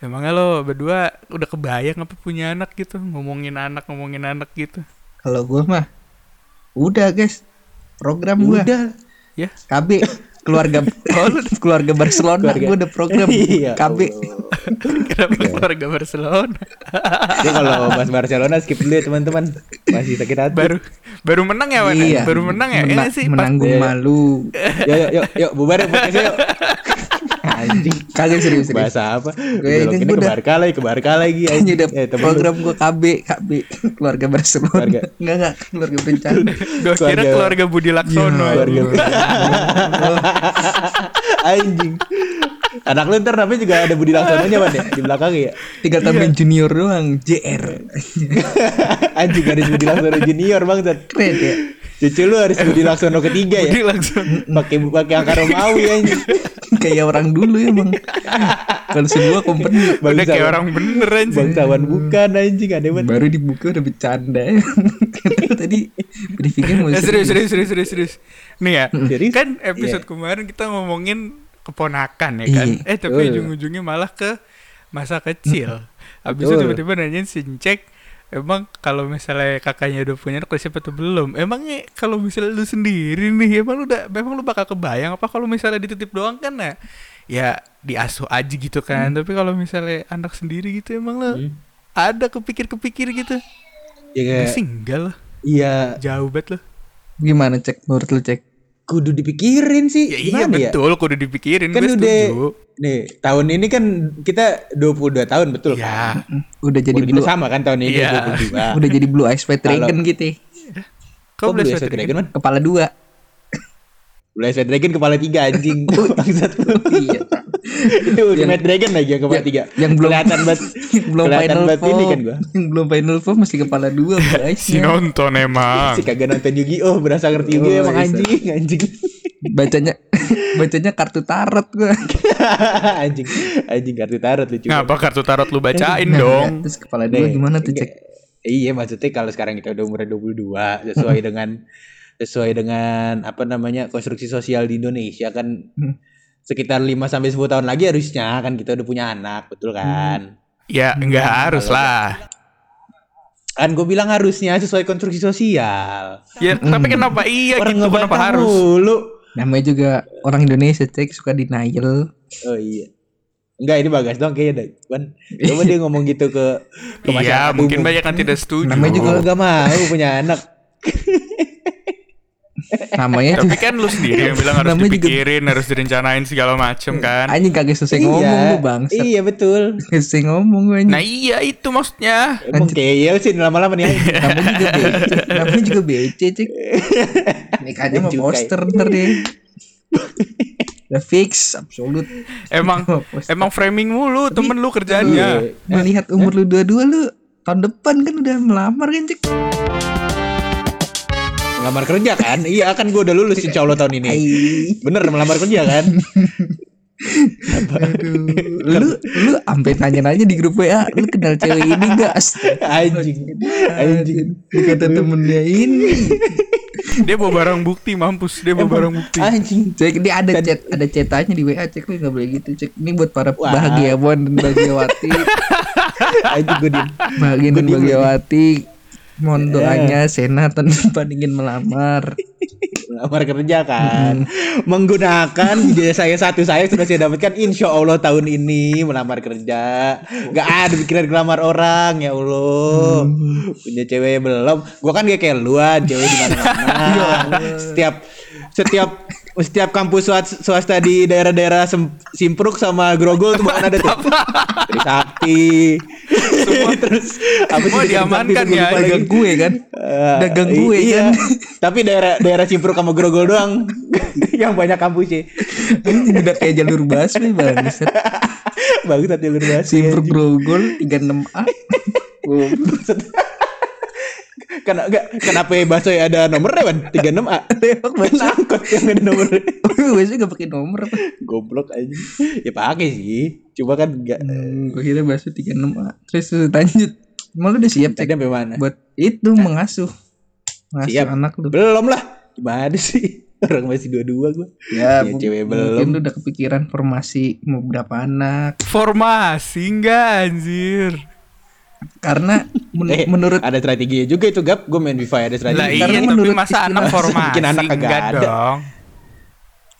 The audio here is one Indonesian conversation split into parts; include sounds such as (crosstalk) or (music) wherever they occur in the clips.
Emangnya lo berdua udah kebayang apa punya anak gitu ngomongin anak ngomongin anak gitu. Kalau gua mah udah guys. Program gua Udah. Ya. KB keluarga (laughs) (laughs) keluarga Barcelona Keluarga. gua udah program Iya, KB. Allah. Kenapa keluarga Barcelona? Jadi kalau bahas Barcelona skip dulu ya teman-teman. Masih sakit hati. baru baru menang ya Wan? Iya. Baru menang ya? Mena- Iya sih. Menanggung Iya. malu. Yuk yuk yuk yuk bubar yuk podcastnya yuk. Anjing. Kagak serius serius. Bahasa apa? Gue ini ke udah- Barca lagi, ke Barca lagi. Ini anjing. udah Eh, program gua KB KB keluarga Barcelona. Keluarga. (laughs) Enggak enggak keluarga bencana. (laughs) Gua kira Keluarga- keluarga Budi Laksono. Iya, Keluarga. (laughs) anjing. Anak lu ntar namanya juga ada Budi Laksononya Ban ya di belakang ya. Tinggal tambahin junior doang, JR. (laughs) Anjing harus Budi Laksono junior bangsat. Keren ya. Cucu lu harus Budi Laksono ketiga ya. Budi Laksono. Pakai pakai angka Romawi anjing. Kayak orang dulu emang. Kalau sebuah company Udah kayak orang bener anjing. Bangsawan bukan anjing ada banget. baru dibuka udah bercanda. Tadi briefingnya mau Eh, serius, serius, serius, serius, serius. Nih ya, kan episode kemarin kita ngomongin keponakan ya kan. Iya. Eh tapi ujung-ujungnya malah ke masa kecil. (laughs) Habis itu tiba-tiba nanyain Sincek, emang kalau misalnya kakaknya udah punya anak siapa tuh belum? Emangnya kalau misalnya lu sendiri nih, emang lu udah, emang lu bakal kebayang apa kalau misalnya dititip doang kan ya? Ya diasuh aja gitu kan. Tapi kalau misalnya anak sendiri gitu emang lu Hmm. ada kepikir-kepikir gitu? Ya kayak sih enggak lah, iya jauh banget loh. Gimana cek menurut lu cek? Kudu dipikirin sih. Ya iya Gimana ya? betul, kudu dipikirin. Kan gue udah setuju. nih tahun ini kan kita 22 tahun betul Ya, kan? Udah jadi Udah blue sama kan tahun ini Iya. 22. udah jadi blue eyes white dragon gitu. kau Kok boleh Blue Eyes sweater Dragon man? Kepala dua. Blue Eyes White Dragon kepala tiga anjing. (laughs) Bangsat. iya. Itu Ultimate Dragon lagi yang kepala tiga. yang belum- kelihatan banget. (laughs) Belum kelihatan final banget ini kan gua. Yang belum final form masih kepala dua (laughs) guys. Si nonton emang. Si kagak nonton Yu-Gi-Oh berasa ngerti Yu-Gi-Oh Oh, emang bisa. anjing anjing. Bacanya (laughs) bacanya kartu tarot gua. anjing anjing kartu tarot lucu. Ngapa kartu tarot lu bacain Nah, dong? Terus kepala dua gimana tuh cek? Iya maksudnya kalau sekarang kita udah umur 22 sesuai dengan sesuai dengan apa namanya konstruksi sosial di Indonesia kan Hmm. Sekitar 5 sampai 10 tahun lagi harusnya kan kita udah punya anak, betul kan? Ya enggak harus lah. Kan gue bilang harusnya sesuai konstruksi sosial. Ya tapi kenapa iya Orang gitu kenapa harus? mulu. Namanya juga orang Indonesia cek suka denial. Oh iya. Enggak ini bagas dong kayaknya dah. Kan coba dia ngomong gitu ke ke Iya, mungkin umum. banyak yang tidak setuju. Namanya juga- gak mau punya anak. (laughs) Namanya Tapi juga kan lu sendiri yang bilang harus Namanya juga- dipikirin, harus direncanain segala macem kan. anjing kagak selesai ngomong lu bang. Iya betul. Kagak selesai ngomong gue Nah iya itu maksudnya. Emang kayel sih lama-lama nih. (laughs) Namanya juga BC. Namanya juga BC cek. Nikahnya mau poster ntar deh. (laughs) Udah fix, absolut. Emang emang framing mulu temen lu kerjanya. Melihat umur lu dua-dua lu tahun depan kan udah melamar kan cek. Melamar kerja kan? Iya kan gue udah lulus insya Allah tahun ini. Bener melamar kerja kan? (laughs) Aduh, lu lu sampai nanya-nanya di grup WA, lu kenal cewek ini enggak? (laughs) Anjing. Anjing. Kata temennya ini. Dia bawa barang bukti mampus, dia bawa barang bukti. Anjing. Cek ini ada chat ada cetannya di WA cek lu nggak boleh gitu cek ini buat para Wah. bahagiawan dan bahagiawati (laughs) Anjing gue diem. bahagia dan bahagiawati mohon doanya Sena tahun depan ingin melamar Melamar kerja kan? Menggunakan jasa saya satu saya sudah saya dapatkan insya Allah tahun ini melamar kerja. Gak ada pikiran ngelamar orang ya Allah. Punya cewek belum? Gua kan kayak luan cewek di mana-mana. (laughs) setiap setiap setiap kampus swasta, di daerah-daerah Simpruk sama Grogol tuh bahkan ada tuh. Trisakti. (laughs) Terus apa Semua sih dekat diamankan ya. dagang gue kan Eh, Dagang gue iya. kan. (laughs) Tapi daerah daerah Simpruk sama Grogol doang (laughs) yang banyak kampusnya. ini udah kayak jalur busway Bagus tadi lu bahas. Simpur Grogol 36A Kena enggak kenapa ya bakso ada nomornya ban 36A. Emang Mana angkot yang ada nomornya. gue sih gak pakai nomor apa Goblok aja. Ya pakai sih. Coba kan enggak hmm, gue kira bahasa 36A terus lanjut Emang lu udah siap cek sampai mana? buat itu mengasuh mengasuh Siap. anak lu Belum lah. Gimana sih? (laughs) Orang masih dua-dua gue. Ya, Ya, cewek mungkin belum. lu udah kepikiran formasi mau berapa anak. Formasi enggak anjir. Karena men- Eh, menurut Ada strateginya juga itu gap. Gue main wifi ada Lah strategi. iya karena tapi menurut masa istilah- anak formasi Bikin anak kagak ada. dong.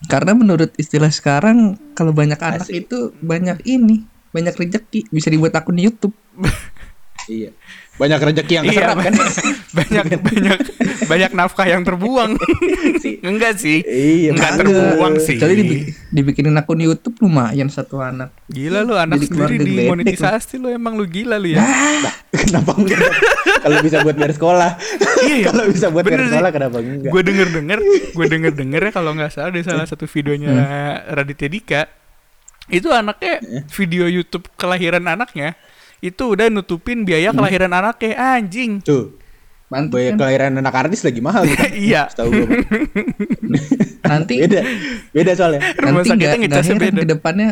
karena menurut istilah sekarang kalau banyak anak Asik. itu banyak ini, banyak rezeki bisa dibuat akun YouTube. (laughs) Iya. Banyak rezeki yang Iya, keserap kan. banyak banyak banyak nafkah yang terbuang. (laughs) enggak sih. Iya. Enggak terbuang sih. Jadi dibi- dibikinin akun YouTube lumayan satu anak. Gila lu anak Jadi sendiri geledek dimonetisasi lu emang lu gila lu ya. Nah, (laughs) kenapa enggak? Kalau bisa buat bayar sekolah. Iya, iya. Kalau bisa buat bayar sih. sekolah kenapa enggak? Gue denger denger, gue denger denger ya kalau nggak salah di salah satu videonya Raditya Dika itu anaknya video YouTube kelahiran anaknya itu udah nutupin biaya kelahiran anaknya anjing. Tuh. Mantap Biaya kan? kelahiran anak artis lagi mahal gitu. (laughs) Iya. Tahu gue. (laughs) Nanti Beda. Beda soalnya. Rumah nanti nggak nggak heran beda. ke depannya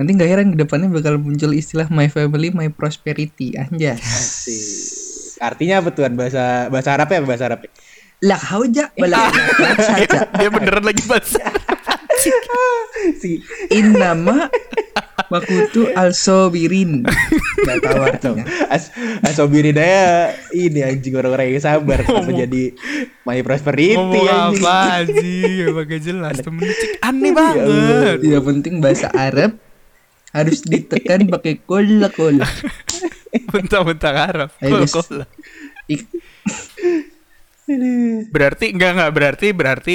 nanti nggak heran ke depannya bakal muncul istilah my family my prosperity anjas Asik. Artinya apa tuan bahasa bahasa Arab ya bahasa Arab? ya? lah hauja (laughs) Dia beneran lagi bahasa. Si innama makutu al sobirin nggak tahu artinya As asobiri daya ini anjing orang-orang yang sabar kenapa jadi my prosperity Ngomong anjing. apa anjing? Emang gak jelas temen Cik. Aneh banget. ya penting bahasa Arab harus ditekan pakai kola kola Bentar-bentar Arab. Kol-kola. Ik- Berarti enggak enggak berarti berarti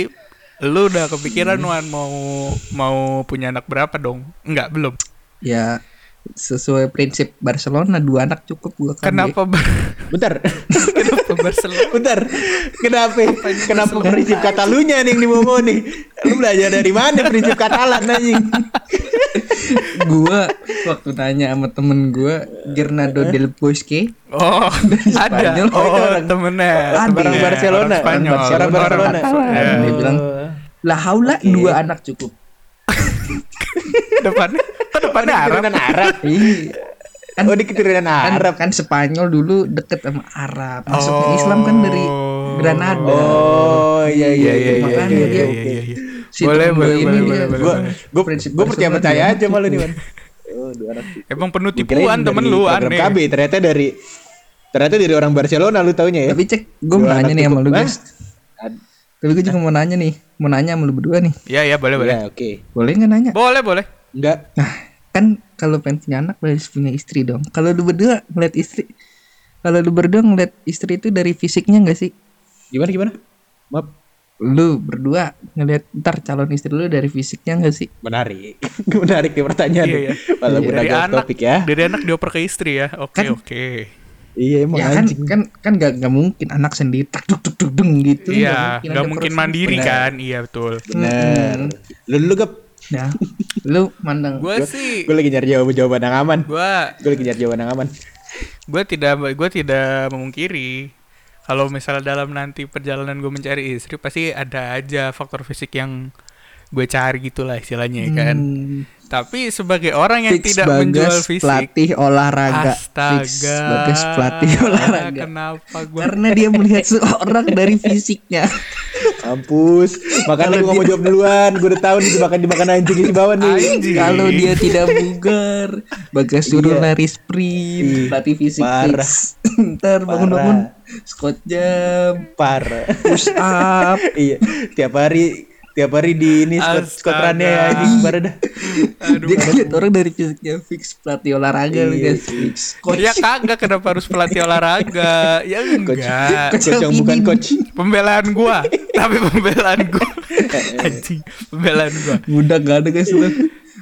lu udah kepikiran Wan mau mau punya anak berapa dong? Enggak, belum. ya sesuai prinsip Barcelona dua anak cukup gua kan Kenapa ber- Bentar. (laughs) kenapa Barcelona? Bentar. Kenapa? Kenapa prinsip Katalunya nih yang dibawa nih? Lu belajar dari mana prinsip Katalan anjing? (laughs) gua waktu nanya sama temen gua Gernado del Bosque Oh, (laughs) ada. Spanyol. Oh, Orang- temennya. Ada. Orang Barcelona. Orang Spanyol. Orang Orang Barcelona. Katalan. Ya. Dia bilang lah haula dua anak cukup (laughs) depannya kok depannya Arab? Keturunan Arab. (laughs) Iya. kan, Oh, di keturunan kan, Arab. kan Spanyol dulu deket sama Arab masuknya Oh. Islam kan dari Granada Oh, iya iya iya iya. Makanya iya, iya, iya. iya. Si Boleh, boleh, ini boleh, boleh, boleh, Gua boleh. gua Prinsip gua percaya percaya aja malu nih. Man. Oh, dua anak. Emang penuh tipuan temen lu aneh. KB ternyata dari ternyata dari orang Barcelona lu taunya ya. tapi cek gue nanya nih sama lu Hah? guys tapi gue juga mau nanya nih mau nanya sama lu berdua nih Iya, iya, boleh, boleh. Ya, oke. boleh nggak nanya Boleh, boleh. Enggak. Nah, kan kalau pengen punya anak harus punya istri dong. Kalau lu berdua ngeliat istri, kalau lu berdua ngeliat istri itu dari fisiknya enggak sih? Gimana gimana? Maaf. Lu berdua ngeliat ntar calon istri lu dari fisiknya enggak sih? Menarik. (laughs) Menarik nih pertanyaan. Iya, iya. Walaupun Dari agak anak, topik ya. dari anak dioper ke istri ya. Oke, Kan- oke. Iya emang ya kan anjing. kan kan gak, nggak mungkin anak sendiri tak duk duk duk dung gitu. Iya, ada nggak mungkin proses. mandiri Benar. kan? Iya betul. Bener. Lu lu gap. Ya, lu mandang. Gue sih, Gue lagi nyari jawaban jawaban yang aman. gue Gue lagi nyari jawaban yang aman. gue tidak gue tidak memungkiri kalau misalnya dalam nanti perjalanan gue mencari istri pasti ada aja faktor fisik yang gue cari gitulah istilahnya ya kan. Hmm, Tapi sebagai orang yang fix tidak Bagas menjual fisik, pelatih olahraga. Fix astaga, Bagas pelatih olahraga. Kenapa gue? Karena dia melihat seorang dari fisiknya. Mampus. Makanya gue gak mau jawab duluan. Gue udah tahu nih dimakan dimakan anjing di bawah nih. Anjing. Kalau dia tidak bugar, Bagas suruh Iya. lari sprint, Ih, latih fisik parah. fix. Ntar bangun-bangun squat jam, Parah. push up. iya. Tiap hari tiap hari di ini skot skotrannya ya anjing parah dah. Aduh, Dia lihat orang dari fisiknya fix pelatih olahraga lu Iya, guys, fix. Coach. ya kagak kenapa harus pelatih olahraga? Ya Coach, enggak. coach yang bukan coach. Pembelaan gua, tapi pembelaan gua. (laughs) Anjing, pembelaan gua. Udah gak ada guys lu.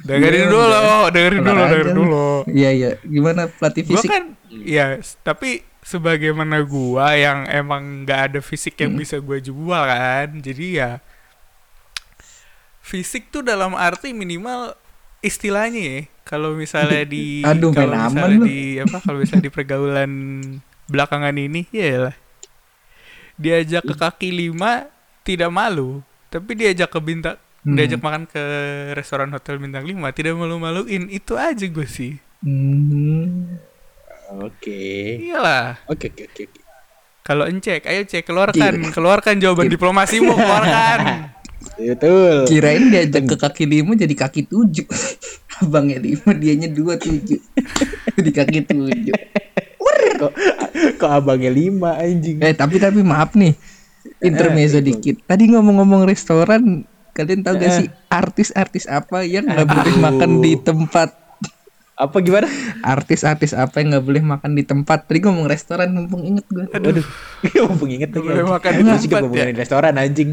Dengerin Iya, dulu, udah. dengerin dulu, dengerin lu. dulu. Iya iya, gimana pelatih Gua fisik? kan ya, tapi sebagaimana gua yang emang nggak ada fisik yang bisa gua jual kan. Jadi ya fisik tuh dalam arti minimal istilahnya ya. Kalau misalnya (laughs) di Aduh, kalau aman misalnya lu. di apa kalau misalnya di pergaulan belakangan ini ya lah. Diajak ke kaki lima tidak malu, tapi diajak ke bintang Hmm. diajak makan ke restoran hotel bintang 5 tidak malu-maluin itu aja gue sih Hmm. Oke. iyalah Oke oke oke. oke. Kalau encek, ayo cek keluarkan, keluarkan jawaban diplomasimu, keluarkan. (laughs) Betul. Kirain diajak ke kaki lima jadi kaki tujuh. (laughs) Abangnya lima, dianya dua tujuh. (laughs) di kaki tujuh. kok kok abangnya lima anjing. Eh tapi tapi maaf nih, intermezzo dikit. Tadi ngomong-ngomong restoran, kalian tahu gak sih artis-artis apa yang nggak boleh makan di tempat? Apa gimana? Artis-artis apa yang nggak boleh makan di tempat? Tadi ngomong restoran, mumpung inget gue. Waduh. (laughs) Mumpung inget lagi. boleh makan di Lu sih tempat, ngomongin restoran anjing.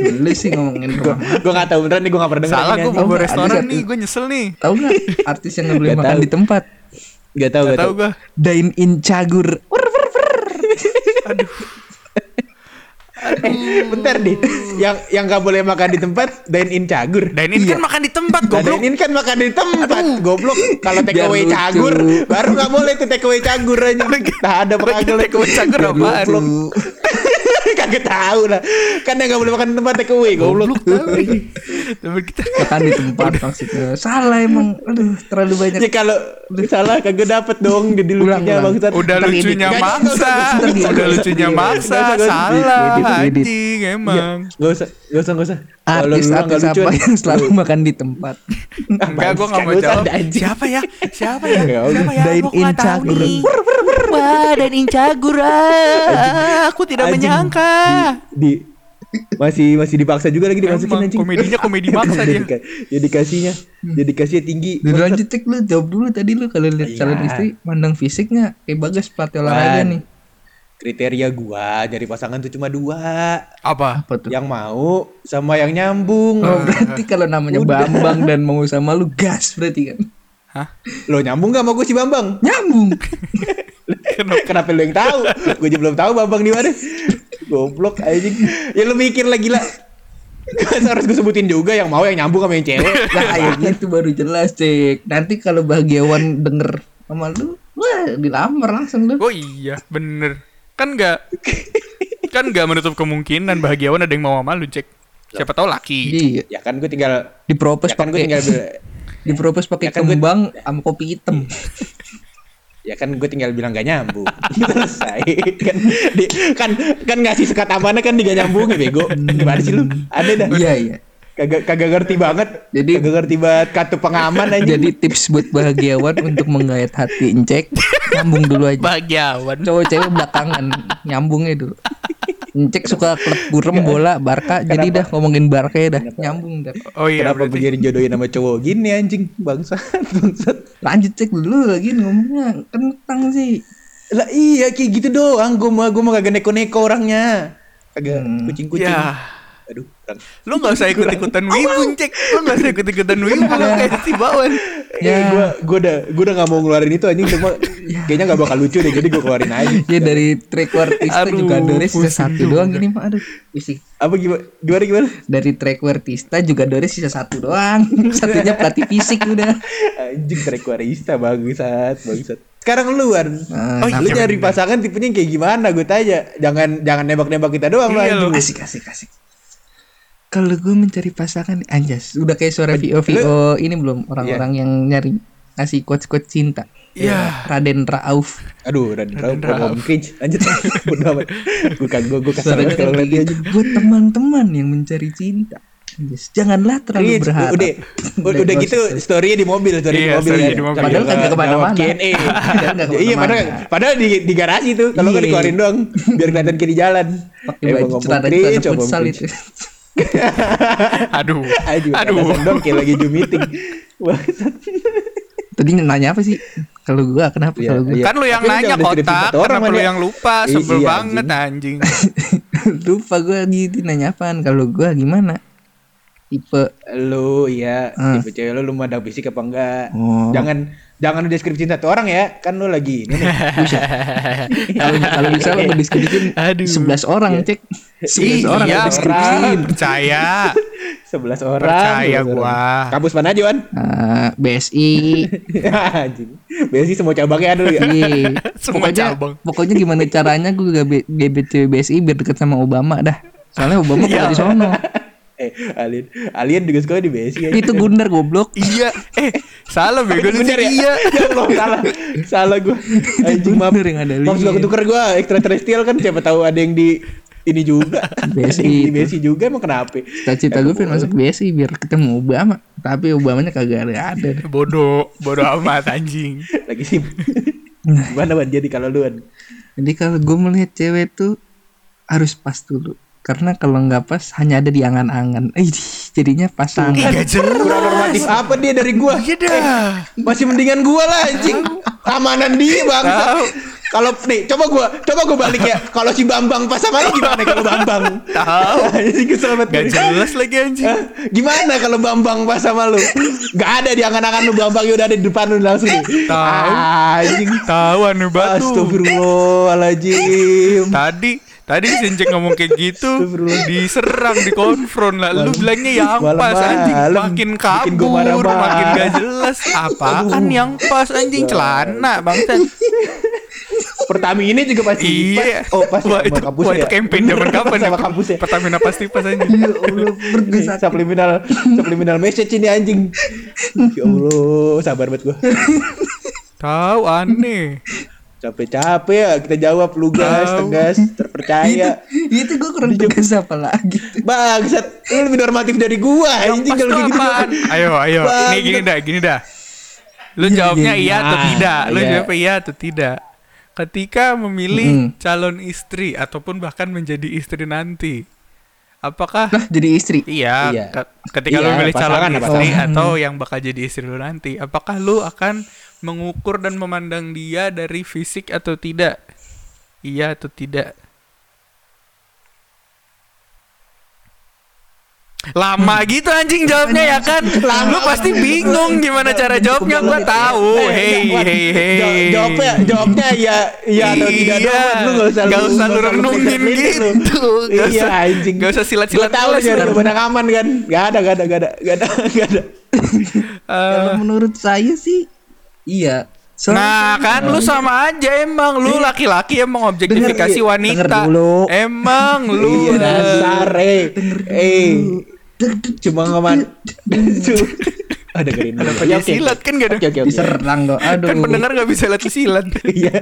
Dulu sih ngomongin Gua gua enggak tahu beneran nih gua enggak pernah denger Salah gue mau restoran nih, gue nyesel nih. Tahu nggak artis yang nggak boleh Nggak makan di tempat? Gak tahu Gak gak tau tahu. gue. Dine in cagur. Bentar nih. Yang yang enggak boleh makan di tempat dine in cagur. Dine in kan makan di tempat, Nah, goblok. dine in kan makan di tempat. Goblok. Kalau take away cagur baru enggak boleh tuh take away cagur aja. Nah, ada kagak Take away cagur apaan? Kagak tahu lah. Kan yang enggak boleh makan di tempat take away goblok. Tapi kita Makan di tempat maksudnya. Salah emang. Aduh, terlalu banyak. Ya kalau salah kagak dapet dong jadi lucunya ulang. bangsat. udah lucunya Nggak, nggak maksa, nggak nggak udah lucunya Nggak usah, maksa, nggak usah. salah anjing emang. Gak usah, gak usah, gak usah. Nggak lucu, apa yang selalu makan di tempat? Enggak, gue nggak mau Nggak jawab. Siapa ya? Siapa ya? Nggak. Siapa ya? Dine Gua in nggak tahu cagur. nih. Wah, dan in cagur. ah. Aku tidak menyangka. Di masih masih dipaksa juga lagi dimasukin Emang, anjing. komedinya komedi maksa (laughs) dia. Dedika- Dedikasinya, dedikasinya tinggi. Dulu lanjut cek lu jawab dulu tadi lu kalau lihat Iya. calon istri mandang fisiknya kayak bagas pelatih olahraga nih. Kriteria gua dari pasangan tuh cuma dua, Apa? Apa tuh? yang mau sama yang nyambung. Oh, berarti kalau namanya Udah. Bambang dan mau sama lu gas berarti kan? Hah? Lo nyambung gak sama gue si Bambang? Nyambung. (laughs) Kenapa? Kenapa lo yang tahu? gue juga belum tahu Bambang di mana. Goblok anjing. Ya lu mikir lagi lah. Masa harus gue sebutin juga yang mau yang nyambung sama yang cewek. Nah, ya gitu baru jelas cek. Nanti kalau bahagiawan denger sama lu, wah dilamar langsung lu. Oh iya, bener. Kan nggak kan nggak menutup kemungkinan bahagiawan ada yang mau sama lu cek. Siapa tahu laki. Iya, ya kan gue tinggal dipropos ya kan gue pakai tinggal bil- dipropos pakai Ya kan kembang sama kopi hitam. (laughs) ya kan gue tinggal bilang gak nyambung (laughs) selesai kan di, kan kan ngasih sekat amanah kan diga nyambung ya bego gimana sih lu ada dah Iya, iya. kagak kagak ngerti banget Jadi- kagak ngerti banget kartu pengaman aja Jadi tips buat bahagiawan untuk menggait hati Encek nyambung dulu aja. Bahagiawan. Cowok cewek belakangan nyambungnya dulu. Encek suka klub burem bola Barca jadi dah ngomongin Barca ya dah nyambung dah. Oh iya, kenapa berarti. begini jodohin sama cowok gini anjing bangsat (laughs) bangsat Lanjut cek dulu lagi ngomongnya kentang sih. lah iya kayak gitu doang gue mah gue mah kagak neko-neko orangnya kagak kucing-kucing Ya. aduh kurang. Lu nggak usah ikut-ikutan wibu cek. Lu nggak usah ikut-ikutan wibu lu kayak si Bawan. Ya, gue gue udah gue udah nggak mau ngeluarin itu anjing cuma (laughs) kayaknya nggak bakal lucu deh jadi gue keluarin aja. Ya dari track Wartista Aduh, juga Doris sisa pusing satu juga. doang gini mah aduh. Bisik. Apa gimana gimana gimana? Dari track Wartista juga Doris sisa satu doang. (laughs) Satunya pelatih fisik udah. Anjing trek warista bangsat bangsat. Sekarang lu Wan. Nah, Oh, lu iya, bener. pasangan tipenya kayak gimana gue tanya. Jangan jangan nembak-nembak kita doang lah. Iya, asik asik asik. Kalau gue mencari pasangan anjas udah kayak suara VO VO ini belum orang-orang yang nyari ngasih quotes quotes cinta. Iya. Raden Rauf. Aduh, Raden Rauf Raden ngomong cringe. Lanjut. (laughs) Bodoh amat. Gue gue Suaranya banget kalau ngeliat. Buat teman-teman yang mencari cinta. Anjas, janganlah terlalu Cringe. berharap. Udah, udah, udah gitu story-nya di mobil, story di Iya, mobil. story ya. di mobil. Padahal kagak ke mana-mana. (laughs) nggak Iya, padahal, padahal di, di garasi tuh. Kalau nggak Iya. dikeluarin doang, biar kelihatan kiri jalan. Pakai Emang baju ngomong celana celana futsal itu. (laughs) Aduh. Aduh, Aduh. Aduh. dong kayak lagi Zoom meeting. Tadi nanya apa sih? Kalau gua kenapa Iya, kalau gua iya. Kan lu yang Tapi nanya kotak, kenapa lu ya? yang lupa? I- Sebel iya, banget anjing. (laughs) lupa gua gitu nanya apaan? Kalau gua gimana? Tipe Lu iya, Hmm. tipe cewek lu lu mandang fisik apa enggak? Oh. Jangan jangan lu deskripsi satu orang ya. Kan lu lagi ini nih. kalau (laughs) kalau bisa lo mendeskripsiin Aduh. 11 orang cek 11 orang iya, lo deskripsiin percaya. (laughs) 11 orang. Percaya 11 orang. gua. Kampus mana aja, Wan? Ah, BSI. Biasanya (laughs) semua cabangnya ada lu ya. Iya. Semua pokoknya cabang. pokoknya gimana caranya gue gak cewek BSI biar deket sama Obama dah soalnya Obama Iya. kalau di sono eh alien alien juga sekolah di BSI ya. Itu Gundar goblok. Iya, eh salah bego lu ya? Iya. (laughs) Ya Allah, salah. Salah gua. Anjing maaf. Yang ada Maaf alien. ketuker gua extraterrestrial kan siapa tahu ada yang di ini juga. (laughs) BSI di. BSI juga emang kenapa? Cita-cita gue pengen masuk BSI biar ketemu Obama. Tapi Obamanya kagak ada ada. Bodoh, bodoh amat anjing. Lagi sih. Gimana Wan jadi kalau lu Wan? Jadi kalau gue melihat cewek tuh harus pas dulu. Karena kalau nggak pas hanya ada di angan-angan. (laughs) Eh, jadinya pasangan. Gak jelas. Kurang normatif apa dia dari gua? Iya dah. Masih mendingan gua lah anjing. Amanan dia bang. Kalau nih coba gua coba gua balik ya. Kalau si Bambang pas sama lu gimana kalau Bambang? Tahu. (laughs) Anjing kesel banget. Gak jelas lagi anjing. Gimana kalau Bambang pas sama lu? Gak ada di angan-angan lu Bambang ya udah ada di depan lu langsung. Tahu. Anjing. Tahu anu batu. Astagfirullahaladzim. Tadi Tadi si Encek ngomong kayak gitu. Diserang, dikonfront lah Lu bilangnya yang malam- pas anjing. Makin kabur, makin gak jelas Apaan yang pas anjing celana bangsat Pertama ini juga pasti Iya pas. Oh pas Wah, ya, itu, kampus wah, ya. itu campaign zaman kapan sama ya? kampus ya. Pertamina pasti pas anjing (laughs) Ya Allah, subliminal subliminal message ini anjing. Ya Allah, sabar banget gua. Tahu aneh Capek-capek ya kita jawab lugas, Tahu. tegas, terpercaya. Itu gue kurang tegas apa lagi? Bangsat, lu lebih normatif dari gua Yang anjing pas kalau gitu. apaan? Ayo, ayo. Bang. Nih gini dah, gini dah. Lu Iya, jawabnya iya, iya atau tidak. Lu jawab iya atau tidak. Ketika memilih Mm. calon istri ataupun bahkan menjadi istri nanti. Apakah Lah jadi istri. iya, Iya. ke- ketika Iya, lu memilih calon apa istri pasangan? atau yang bakal jadi istri lu nanti, apakah lu akan mengukur dan memandang dia dari fisik atau tidak? Iya atau tidak? Lama gitu anjing jawabnya ya kan? (laughs) Lu pasti bingung gimana cara jawabnya gua tahu. Eh, Hey hey hey. jaw- Jawabnya, jawabnya ya, iya atau tidak Iya, doang. Wan. Lu gak usah nggak usah lu renungin gitu. Iya usah- anjing. nggak usah silat-silat Gua tahu jawaban yang aman kan. Gak ada, gak ada, gak ada, gak ada, gak (laughs) ada. Kalau menurut saya sih iya. Soalnya Nah kan lu sama aja emang lu laki-laki emang objektifikasi Denger, wanita. denger dulu. Emang lu Iya dasar eh. Eh. Cuma ngoman. Ah dengerin dulu. Ya, oke, silat kan gak ada Oke oke oke. diserang dong. Aduh. kan pendengar gak bisa lihat silat. (laughs) Iya.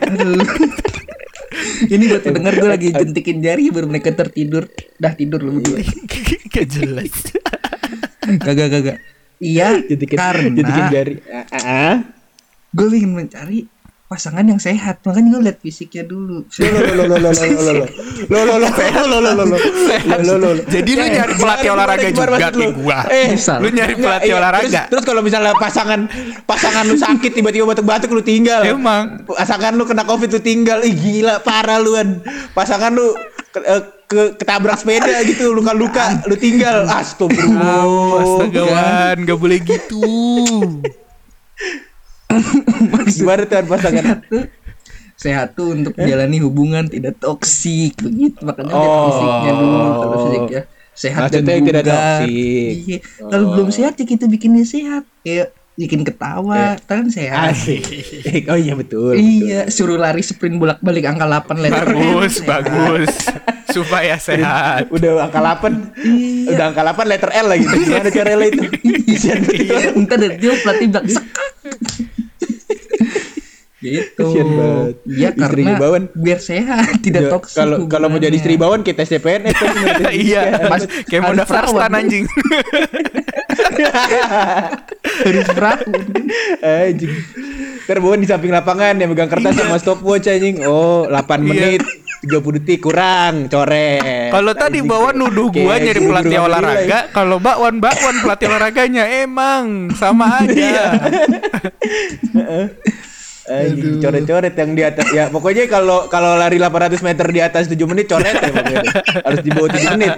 Ini buat pendengar gue lagi jentikin jari baru mereka tertidur. Dah tidur lu berdua. (laughs) Gak jelas. Kagak kagak. Iya, Jentikin karena jentikin jari. Ah. Gue ingin mencari pasangan yang sehat. Makanya gue lihat fisiknya dulu. Lo lo lo lo lo lo lo lo lo lo lo lo lo lo lo lo lo lo Jadi lu nyari pelatih olahraga juga kayak gua. Eh. Lu nyari pelatih iya. olahraga. Terus, kalau misalnya pasangan pasangan lu sakit tiba-tiba batuk-batuk lu tinggal. Emang. Pasangan lu kena covid lu tinggal. Ih gila parah an. Pasangan lu ke, eh, ke- ketabrak sepeda gitu luka-luka lu tinggal. Astagfirullah. Astaga Wan, gak boleh gitu. (laughs) Gimana tuh An, pasangan? sehat tuh untuk menjalani hubungan tidak toksik begitu makanya Oh. fisiknya dulu kalau fisiknya sehat Maksudnya dan yang tidak toksik. iya kalau belum sehat ya kita bikin dia sehat kayak bikin ketawa kan sehat Asik. (laughs) Oh iya betul. iya suruh lari sprint bolak balik angka 8 letter Bagus, Sehat. (laughs) bagus. Supaya sehat. Udah angka 8 Iya. Udah angka 8 letter L lagi Gimana cara L itu Iya, ntar dari dia pelatih bilang "Sek." Gitu iya karena Bawan. biar sehat tidak Ya, toksik Kalau kalau mau jadi istri bawon kita kan gimana? Iya, Mas, kayak mau daftar stan anjing. (laughs) harus berapa Anjing. Ntar di samping lapangan yang megang kertas sama stopwatch anjing. Oh, 8 Iya. menit 30 detik kurang, coret. Kalau tadi. Bawan nuduh gua nyari pelatih olahraga, kalau bakwan bakwan pelatih olahraganya emang sama (laughs) aja. (laughs) Coret-coret yang di atas ya pokoknya kalau kalau lari 800 meter di atas 7 menit coret ya pokoknya harus di bawah 7 menit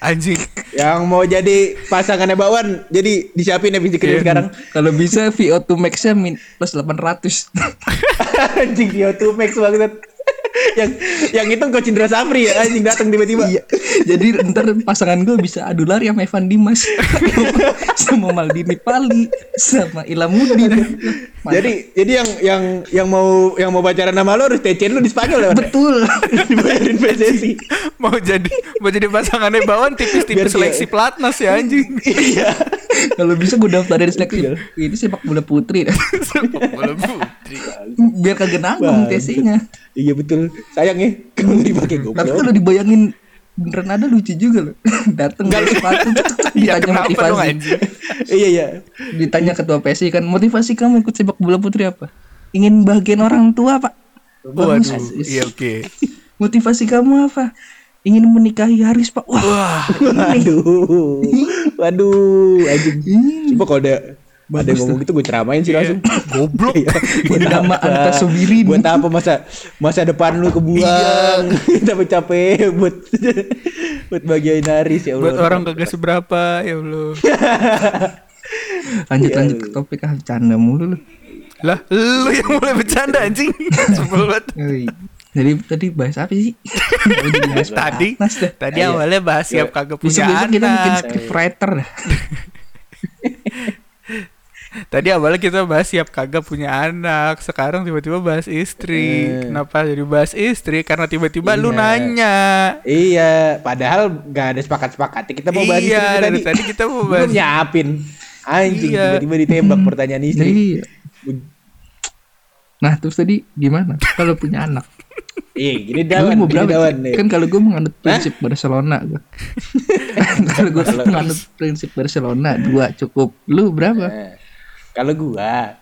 Anjing. yang mau jadi pasangannya Bakwan jadi disiapin ya fisik Iya. sekarang Kalau bisa VO2 max-nya min plus 800. (laughs) anjing dia tuh max banget yang yang itu Coach Indra Safri ya anjing datang tiba-tiba. Iya. Jadi ntar pasangan gue bisa adu lari sama Evan Dimas (laughs) sama Maldini Pali sama Ilamudin. Jadi jadi yang yang yang mau yang mau pacaran sama lo harus TC lu di Spanyol ya. Wan? betul. (laughs) Dibayarin PSSI. mau jadi mau jadi pasangannya Bawan Biar tipis-tipis seleksi pelatnas ya anjing. Iya. Kalau bisa gue daftarin seleksi ini sepak bola putri. Sepak bola putri. Biar kagak nanggung. TC-nya. Iya betul. Sayang ya kalau dipakai Tapi goblok. kalau dibayangin beneran ada lucu juga loh. (laughs) Dateng Enggak, dari sepatu cek, cek, Ya ditanya kenapa dong motivasi. anjing? (laughs) Iya iya. Ditanya ketua PSI kan motivasi kamu ikut sepak bola putri apa? Ingin bahagian orang tua, Pak. Bagus. Waduh, iya oke. (laughs) Motivasi kamu apa? Ingin menikahi Haris, Pak. Wah, Wah, Waduh. Waduh, anjing. Coba kalau ada ada yang ngomong gitu gue ceramain sih langsung. (laughs) goblok. Buat Nama apa? Anta Subirin. Buat apa masa masa depan lu kebuang? (laughs) Capek-capek buat (laughs) buat bagian Haris ya Allah. Buat orang kagak seberapa ya Allah. lanjut Iya, lanjut ke topik ah canda mulu lu. Lah, lu yang mulai bercanda anjing. Sebel banget. Jadi tadi bahas apa sih? Jadi bahas Tadi tadi awalnya bahas siap kagak punya Besok-besok kita bikin anak. script writer dah. Tadi awalnya kita bahas siap kagak punya anak. Sekarang tiba-tiba bahas istri. Eh. Kenapa jadi bahas istri? Karena tiba-tiba lu Iya. nanya. Iya, padahal gak ada sepakat-sepakat. Kita mau bahas Iya, istri dari tadi kita mau bahas. Belum nyiapin. Anjing, Iya. tiba-tiba ditembak (laughs) pertanyaan istri. Iya. Nah terus tadi gimana? Kalau punya anak, Iya, gini lu dawan, mau gini berapa? dawan nih. Kan kalau gue menganut prinsip Barcelona gue. (laughs) kalau gue menganut prinsip Barcelona dua cukup. Lu berapa? Kalau gua,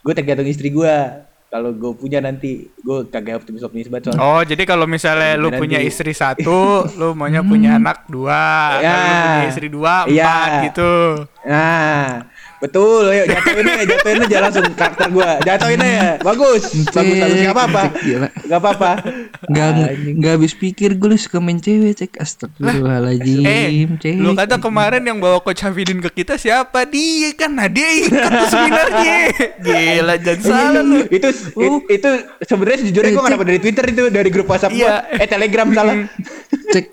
gua tergantung istri gua. Kalau gua punya nanti, gua kagak optimis optimis banget soalnya. Oh, jadi kalau misalnya lu Nanti. punya istri satu, (laughs) lu maunya punya anak dua. Ya. Lu punya istri dua, Iya. empat gitu. Nah, betul. Ayo jatuhin aja, jatuhin aja langsung karakter gua. Jatuhin aja. Bagus. Bagus, bagus. Gak apa-apa. Gila. Gak apa-apa. Anjing. nggak habis pikir gue lu suka main cewek cek astagfirullahaladzim Eh, cek. lu kata kemarin yang bawa coach Hafidin ke kita siapa? Dia kan, nah dia ikut tuh seminarnya. (laughs) Gila, jangan salah lu. itu it- itu sebenarnya sejujurnya gua nggak dapat dari Twitter itu dari grup WhatsApp. Iya. Eh Telegram salah. (laughs) cek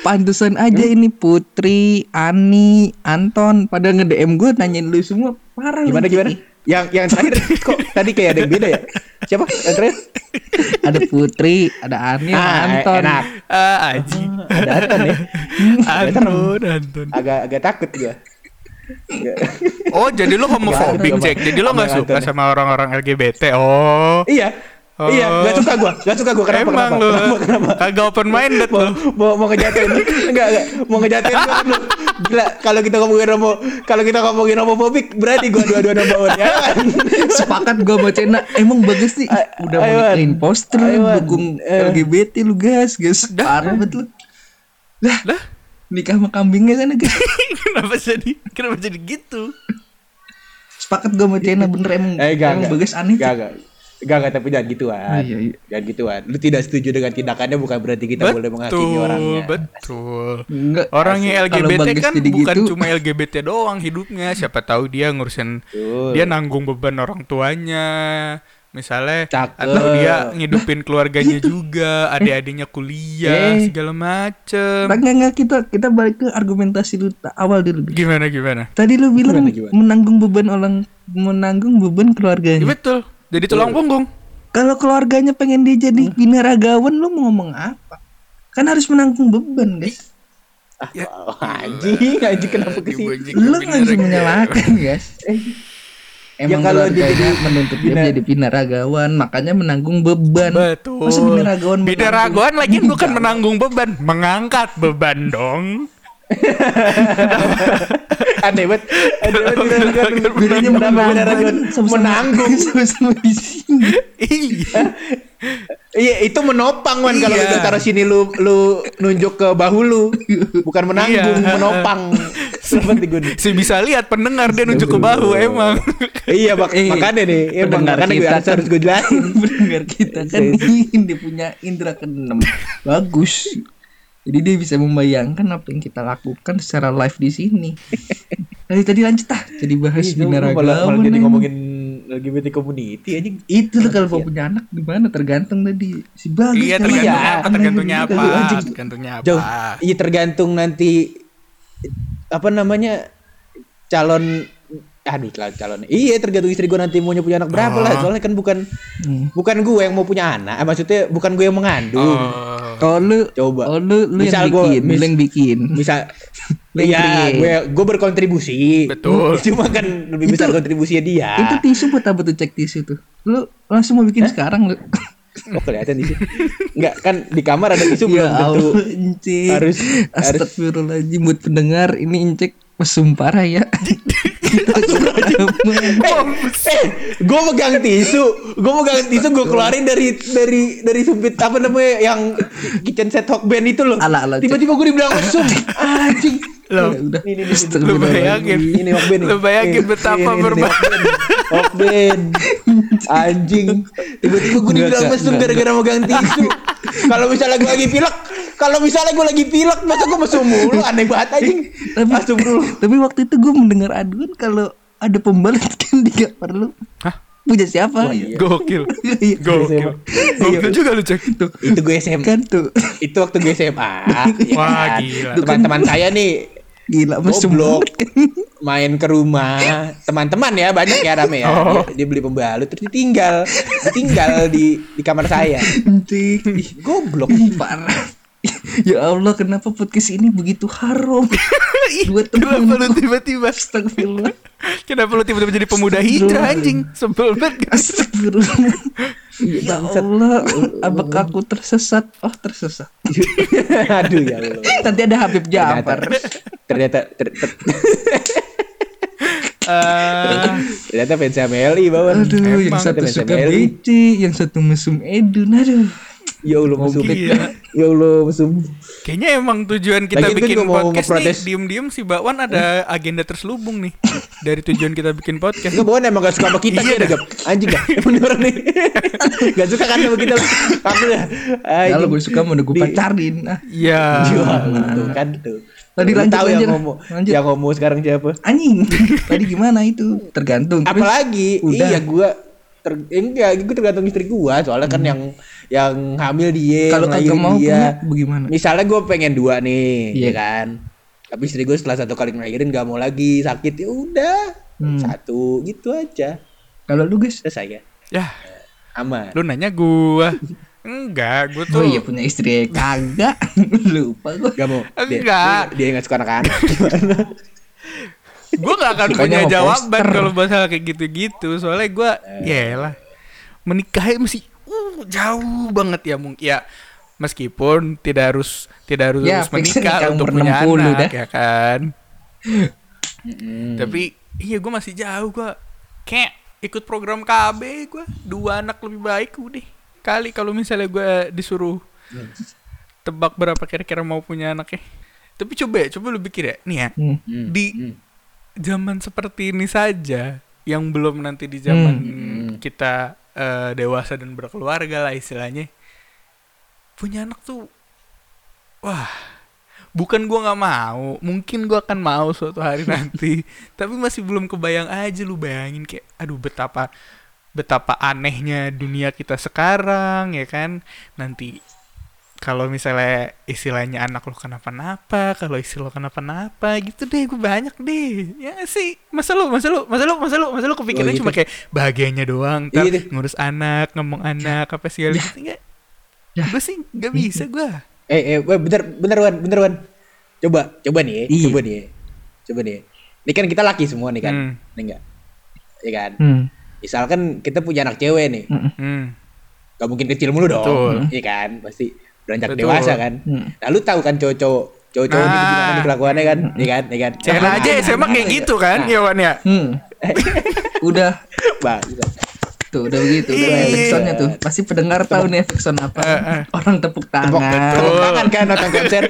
pantesan aja ini Putri Ani Anton pada nge DM gue nanyain lu semua parah Gimana gimana? Yang yang terakhir kok tadi kayak ada yang beda ya? (laughs) Siapa? Terakhir? (laughs) ada Putri ada Ani Ah, Anton enak. Ah, Aji. Ada Anton ya. Anton, Anton. Agak agak takut gua. Oh, jadi lu homofobik, Jack. Jadi lu sama nggak suka Anton. sama orang-orang LGBT. Oh. Iya. Oh. Iya, gak suka gua, gak suka gua. Kenapa? Emang kenapa? lu Kenapa? Kenapa? kagak open minded Mau, lu. mau, mau ngejatuhin enggak (laughs) enggak mau ngejatuhin gua kan lu gila kalau kita ngomongin homo kalau kita ngomongin homofobik berarti gua dua-dua nomor (laughs) ya kan sepakat gue baca nah emang bagus nih A- udah mau Wan. dukung Eh. LGBT lu guys guys parah banget lu lah Lah, nikah sama kambingnya sana guys (laughs) kenapa jadi kenapa jadi gitu? sepakat gue sama Cena bener emang eh enggak emang enggak bagus aneh enggak enggak enggak enggak tapi jangan gituan Iya, iya. jangan gituan lu tidak setuju dengan tindakannya bukan berarti kita boleh menghakimi orangnya betul. Enggak. Orangnya LGBT kan bukan gitu, cuma LGBT doang hidupnya. Siapa tahu dia ngurusin Betul. dia nanggung beban orang tuanya. Misalnya Cakep. atau dia ngidupin keluarganya juga, adik-adiknya kuliah, Eh. segala macem. Enggak, enggak, kita kita balik ke argumentasi lu awal dulu. Gimana gimana? Tadi lu bilang Gimana, gimana? menanggung beban orang menanggung beban Ya, keluarganya. betul. Jadi tulang punggung. Kalau keluarganya pengen dia jadi binaragawan lu mau ngomong apa? Kan harus menanggung beban, guys. Oh, (laughs) anjing anjing kenapa ke sini Lu bisa menyalahkan, guys. Eh, Emang Ya, kalau dia jadi menuntut dia bina- jadi binaragawan, makanya menanggung beban. Betul. Masa binaragawan Binaragawan lagi (laughs) bukan menanggung beban, mengangkat beban dong. (laughs) aneh banget aneh banget. Bedanya binaragawan menanggung sama-sama- menanggung (laughs) sama-sama di sini. Iya. (laughs) Iya itu menopang kan kalau Iya. lu taruh sini lu lu nunjuk ke bahu lu bukan menanggung Iya. menopang. Si bisa lihat pendengar dia nunjuk ke bahu emang. iya mak makanya nih emang pendengar makanya gue kita harus, kan- harus gue jelasin Pendengar kita kan dia punya indera keenam. Bagus. Jadi dia bisa membayangkan apa yang kita lakukan secara live di sini. (laughs) Tadi tadi lanjut ah. Jadi bahas Ih, lu- lu malah, malah jadi ngomongin LGBT community anjing. Itu tuh kalau Iya. mau punya anak gimana tergantung tadi si bagus. Iya kali tergantungnya ya. apa, tergantungnya apa, anjing. tergantungnya apa. Jauh. Iya tergantung nanti apa namanya calon aduh cal- calon iya tergantung istri gue nanti mau punya anak berapa lah Oh. soalnya kan bukan Hmm. bukan gue yang mau punya anak eh, maksudnya bukan gue yang mengandung. Oh lu coba Oh lu lu Misal yang gua- bikin, lu mis- yang bikin. misal (laughs) Lu iya gue gue berkontribusi Betul. (laughs) cuma kan lebih besar kontribusinya dia Itu tisu buat apa tuh cek tisu tuh? Lu langsung mau bikin sekarang lu. (laughs) oh kelihatan tisu nggak kan di kamar ada tisu belum ya tentu Incik. harus harus Astagfirullahaladzim buat pendengar ini Incek mesum parah ya. Kita (laughs) eh gue megang tisu. Gue megang tisu gue keluarin dari dari dari sumpit apa namanya yang kitchen set hok band itu loh. Ala, ala, tiba-tiba gue dibilang mesum anjing. Loh, Ya udah. Ini, ini, ini. lu Astagfirullahaladzim. bayangin, ini hok band lu bayangin Ini, betapa berbahaya. Hok band. anjing. Tiba-tiba gue dibilang mesum gara-gara megang tisu. Kalau misalnya gue lagi pilek kalau misalnya gue lagi pilek masa gue mesum mulu? Aneh banget anjing. Tapi tapi waktu itu gue mendengar aduan kalau ada pembalut (laughs) kan di kamar lu. Hah? Punya siapa? Wah, (laughs) iya. Gokil. Iya. Gokil. Gokil juga lu cek. Tuh. itu gue SMA Kan tuh. itu waktu gue SMA (laughs) ya Wah, kan? gila. teman-teman saya nih Gila mesum. goblok main ke rumah teman-teman ya banyak ya rame ya Oh. dia, dia beli pembalut terus ditinggal ditinggal di di kamar saya goblok parah. (laughs) Ya Allah, kenapa podcast ini begitu haram? (laughs) Dua teman. Kenapa lu tiba-tiba? Astagfirullah. (laughs) Kenapa lu tiba-tiba jadi pemuda hijrah anjing? Sebel banget. Astagfirullah. Ya Allah, apakah aku tersesat? Oh, tersesat. aduh ya Allah Nanti ada Habib Jafar. ternyata ter, ter- Eh, ternyata fans MLI bawaan Aduh, yang Emang satu fans suka. Bici, yang satu mesum Edun. Aduh. Ya Allah mesum gila. ya Allah mesum Kayaknya emang tujuan kita Lagian gua bikin mau podcast ngeprotes. nih Diem-diem si Bakwan ada agenda terselubung nih Dari tujuan kita bikin podcast Enggak bawaan emang gak suka sama kita Iya. Gap. Anjing gak Beneran nih (laughs) Gak suka kan sama kita Aku dah Kalau gue suka mau gue pacarin. Ah. Iya Jual tuh kan tuh Tadi lanjut, tahu yang ngomong Lanjut. Yang ngomong sekarang siapa Anjing. Tadi gimana itu? Tergantung. Apalagi udah. Iya gua ter, enggak, gue tergantung istri gua soalnya kan yang yang hamil dia. Kalau kagak mau dia. punya bagaimana? Misalnya gue pengen dua nih, Iya. ya kan. Tapi istri gue setelah satu kali ngelahirin gak mau lagi sakit ya udah Hmm. satu gitu aja Kalau lu guys, selesai ya Ya aman. lu nanya gua Enggak Gua tuh oh iya punya istri kagak. (laughs) Lupa gue. Gak mau. Dia, Enggak. Dia, dia gak suka anak-anak. Gimana? Gue gak akan punya jawaban kalau masalah kayak gitu-gitu Soalnya gue Ya lah Menikahnya masih uh, Jauh banget ya mungkin Ya Meskipun tidak harus tidak harus Ya, menikah nikah untuk punya 60 anak dah. ya kan. Mm-mm. Tapi iya gue masih jauh gue kayak ikut program KB gue dua anak lebih baik udah kali kalau misalnya gue disuruh tebak berapa kira-kira mau punya anaknya. Tapi coba ya, coba lu pikir ya, nih ya Hmm. Hmm. di Hmm. zaman seperti ini saja yang belum nanti di zaman Hmm. kita eh, dewasa dan berkeluarga lah istilahnya. Punya anak tuh wah bukan gua nggak mau mungkin gua akan mau suatu hari (laughs) nanti tapi masih belum kebayang aja lu bayangin kayak aduh betapa betapa anehnya dunia kita sekarang ya kan? Nanti kalau misalnya istilahnya anak lo kenapa-napa, kalau istri lo kenapa-napa gitu deh, gue banyak deh. Ya sih, masa lu, masa lu, masa lu, masa lu, masa lu kepikiran Oh, gitu. cuma kayak bahagianya doang, ntar Iya deh. ngurus anak, ngomong anak, apa segala gitu enggak. Ya. Gue sih nggak bisa gue. Eh, eh, weh, bentar, bentar Wan, bentar Wan. Coba, coba nih, ya, Iya. coba nih, ya. coba nih. Ini kan kita laki semua nih kan, Hmm. nih enggak? Iya kan? Hmm. Misalkan kita punya anak cewek nih, Hmm. Hmm. gak mungkin kecil mulu dong, Betul. iya kan? Pasti beranjak Betul. dewasa kan. Hmm. Nah, lu tahu kan cowok-cowok, cowok-cowok gitu Nah. gimana nih kelakuannya kan, iya kan, iya kan? Cewek Nah, aja SMA kayak gitu kan, ya Wan ya. Hmm. (laughs) Udah Bang, tuh udah begitu udah Iya. efek soundnya tuh pasti pendengar tahu nih efek sound apa Eh, eh. orang tepuk tangan tepuk tangan kan nonton konser.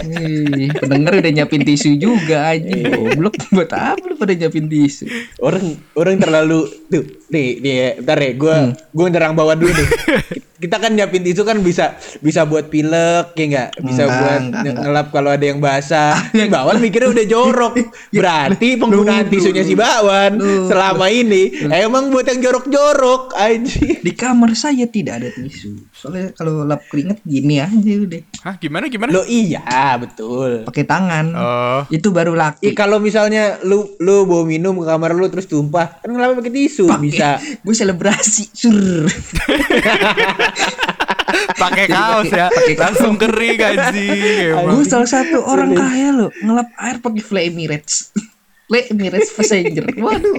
Ih, pendengar udah nyiapin tisu juga aja goblok buat apa lu pada nyiapin tisu Orang orang terlalu tuh nih nih ya, bentar ya gue Hmm. gue nerang bawah dulu nih (laughs) kita kan nyiapin tisu kan bisa bisa buat pilek ya enggak bisa Enggak, buat enggak, nge- enggak. ngelap kalau ada yang basah si Bawan mikirnya udah jorok (laughs) berarti penggunaan tisunya si. Bawan selama ini emang buat yang jorok-jorok anjing Di kamar saya tidak ada tisu. Soalnya kalau lap keringet gini aja udah. Hah, gimana gimana? lo iya betul Pakai tangan. Oh. Itu baru laki. kalau misalnya lu lu bawa minum ke kamar lu terus tumpah kan ngelap pakai tisu bisa Gue selebrasi. Sur. (laughs) (laughs) Pakai kaos ya. Langsung kering anjing. Gue salah satu orang kaya lo ngelap air pakai Fly Emirates. (laughs) Fly Emirates Passenger. (laughs) Waduh.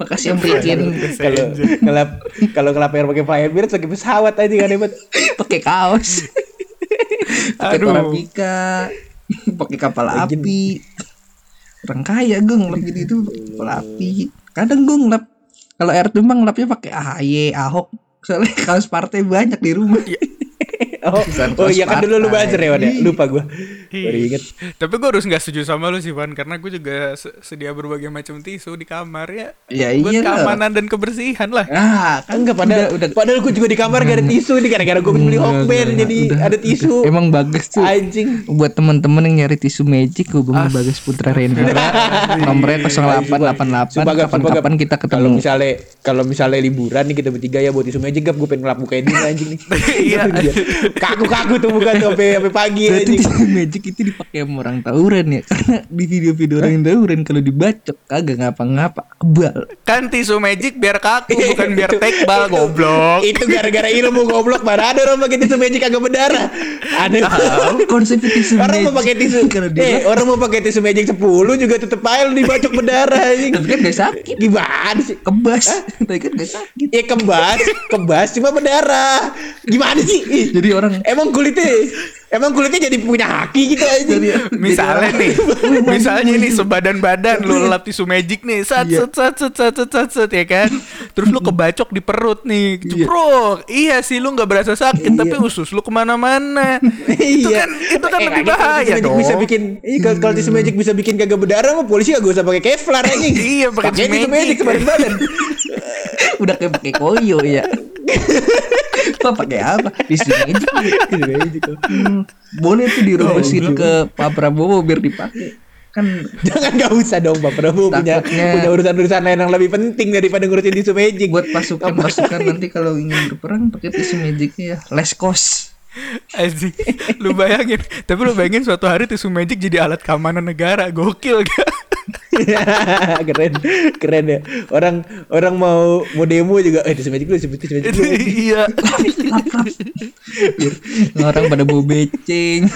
Makasih yang bikin kalau ngelap kalau ngelap air pakai fire beard pakai pesawat aja kan hebat pakai kaos. Pakai Aduh. parabika. Pakai kapal api. Orang kaya gue ngelap gitu itu kapal api. Kadang gue ngelap kalau air tumbang ngelapnya pakai AHY, Ahok. Soalnya kaos partai banyak di rumah. oh, Bukan oh iya kan dulu lu buzzer ya Wan ya lupa gua Iya. Baru inget Tapi gue harus nggak setuju sama lu sih Wan Karena gue juga se- sedia berbagai macam tisu di kamar ya Ya Buat iya lah. keamanan dan kebersihan lah Ah, kan enggak padahal udah, udah padahal gua juga di kamar gak ada tisu nih gara-gara gua beli hokben jadi udah, ada tisu udah. Emang bagus tuh. anjing Buat teman-teman yang nyari tisu magic hubungi Bagas Putra Rendra. (laughs) Nomornya 0888 Sumpah, Gap, sumpah, kapan-kapan kita kalau ketemu. misalnya kalau misalnya liburan nih kita bertiga ya buat tisu magic gap gue pengen ngelap mukain dia anjing nih (laughs) Iya. (laughs) kaku-kaku tuh bukan tuh sampai sampai pagi anjing tisu magic itu dipakai sama orang tawuran ya. (laughs) Karena di video-video orang tawuran kalau dibacok kagak ngapa-ngapa kebal. Kan tisu magic biar kaku (laughs) bukan biar tekbal goblok itu gara-gara ilmu goblok mana ada orang pakai tisu magic kagak berdarah ada (laughs) Konsep tisu orang magic. mau pakai tisu eh orang mau pakai tisu magic 10 juga tetep aja dibacok berdarah tapi kan gak sakit. gimana sih Kebas. Tapi kan gak sakit. ya kebas kebas cuma berdarah gimana sih Ih, Jadi orang emang kulitnya emang kulitnya jadi punya haki gitu aja. Misalnya nih (laughs) Misalnya nih sebadan badan Lu lap tisu magic nih Sat Iya. sat sat sat sat sat sat ya kan? Terus lu kebacok di perut nih Ceprok Iya sih lu gak berasa sakit Tapi usus lu ke mana-mana. Itu iya. kan Itu kan Eh, lebih bahaya dong bisa bikin iya kalau kalau tisu magic bisa bikin kagak berdarah mah polisi gak usah pakai kevlar anjing (laughs) Iya, pakai tisu magic sebadan badan. Udah kayak pakai koyo ya. (laughs) Pak pakai apa? (laughs) Tisu magic. Hmm, Boleh tuh dirubusin ke Pak Prabowo biar dipakai. Kan Jangan gak usah dong Pak Prabowo punya punya urusan-urusan lain yang lebih penting daripada ngurusin tisu magic. buat pasukan-pasukan nanti kalau ingin berperang pakai tisu magicnya ya. Less cost. Anjing Lu bayangin Tapi lu bayangin suatu hari tisu magic jadi alat keamanan negara Gokil gak? (laughs) keren, keren ya. Orang orang mau mau demo juga eh tisu magic lu sebut tisu magic lu. Iya (laughs) orang pada bau beceng.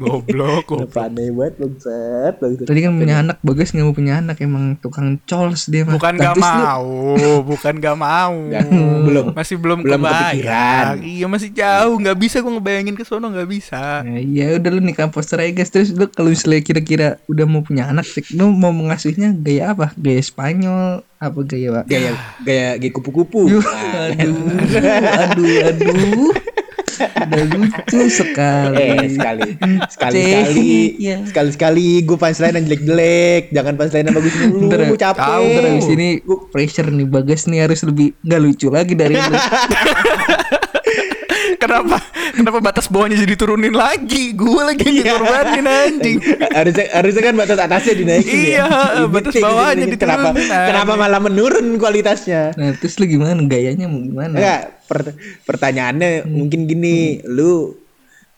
Goblok goblok. Aneh banget bangsat. Tadi kan punya anak bagus nggak mau punya anak emang tukang cols dia mah. Bukan gak mau Bukan gak mau belum. Masih belum, Belum kepikiran. Iya masih jauh nggak bisa gue ngebayangin ke sono nggak bisa Ya, ya udah lu nikah poster aja guys terus lu kalau misalnya kira-kira udah mau punya anak sih lu mau mengasuhnya gaya apa gaya Spanyol apa gaya pak Gaya gaya gaya kupu-kupu. Nah, aduh aduh aduh (laughs) udah lucu sekali. Eh sekali. Sekali sekali Iya. sekali sekali gue punchline yang jelek jelek jangan punchline yang bagus dulu Ntar, gue capek. tahu abis ini pressure nih bagas nih harus lebih nggak lucu lagi dari lu (laughs) Kenapa? Kenapa batas bawahnya jadi turunin lagi? Gue lagi yang dikorbanin anjing. Harusnya harusnya kan batas atasnya dinaikin Iya, (laughs) ya. batas bawahnya kenapa diturunin. kenapa malah menurun kualitasnya? Nah terus lu gimana? Gayanya mau gimana? Enggak per- pertanyaannya mungkin gini. Lu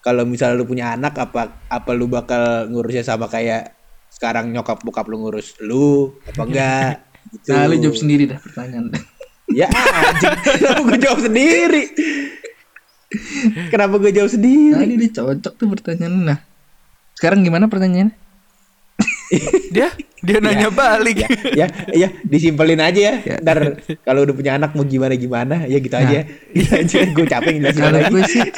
kalau misalnya lu punya anak apa apa lu bakal ngurusnya sama kayak sekarang nyokap bokap lu ngurus lu apa enggak? Gitu. (laughs) nah lu jawab sendiri dah pertanyaan. Ya anjing, (laughs) kenapa gue jawab sendiri? (laughs) Kenapa gue jawab sendiri? tadi dia cocok tuh pertanyaan nah sekarang gimana pertanyaannya (laughs) Dia Dia nanya balik ya, ya disimpelin aja ya. Ya. Ntar kalau udah punya anak mau gimana gimana, ya gitu aja. Iya aja, gue capek kalau lagi. gue sih (laughs)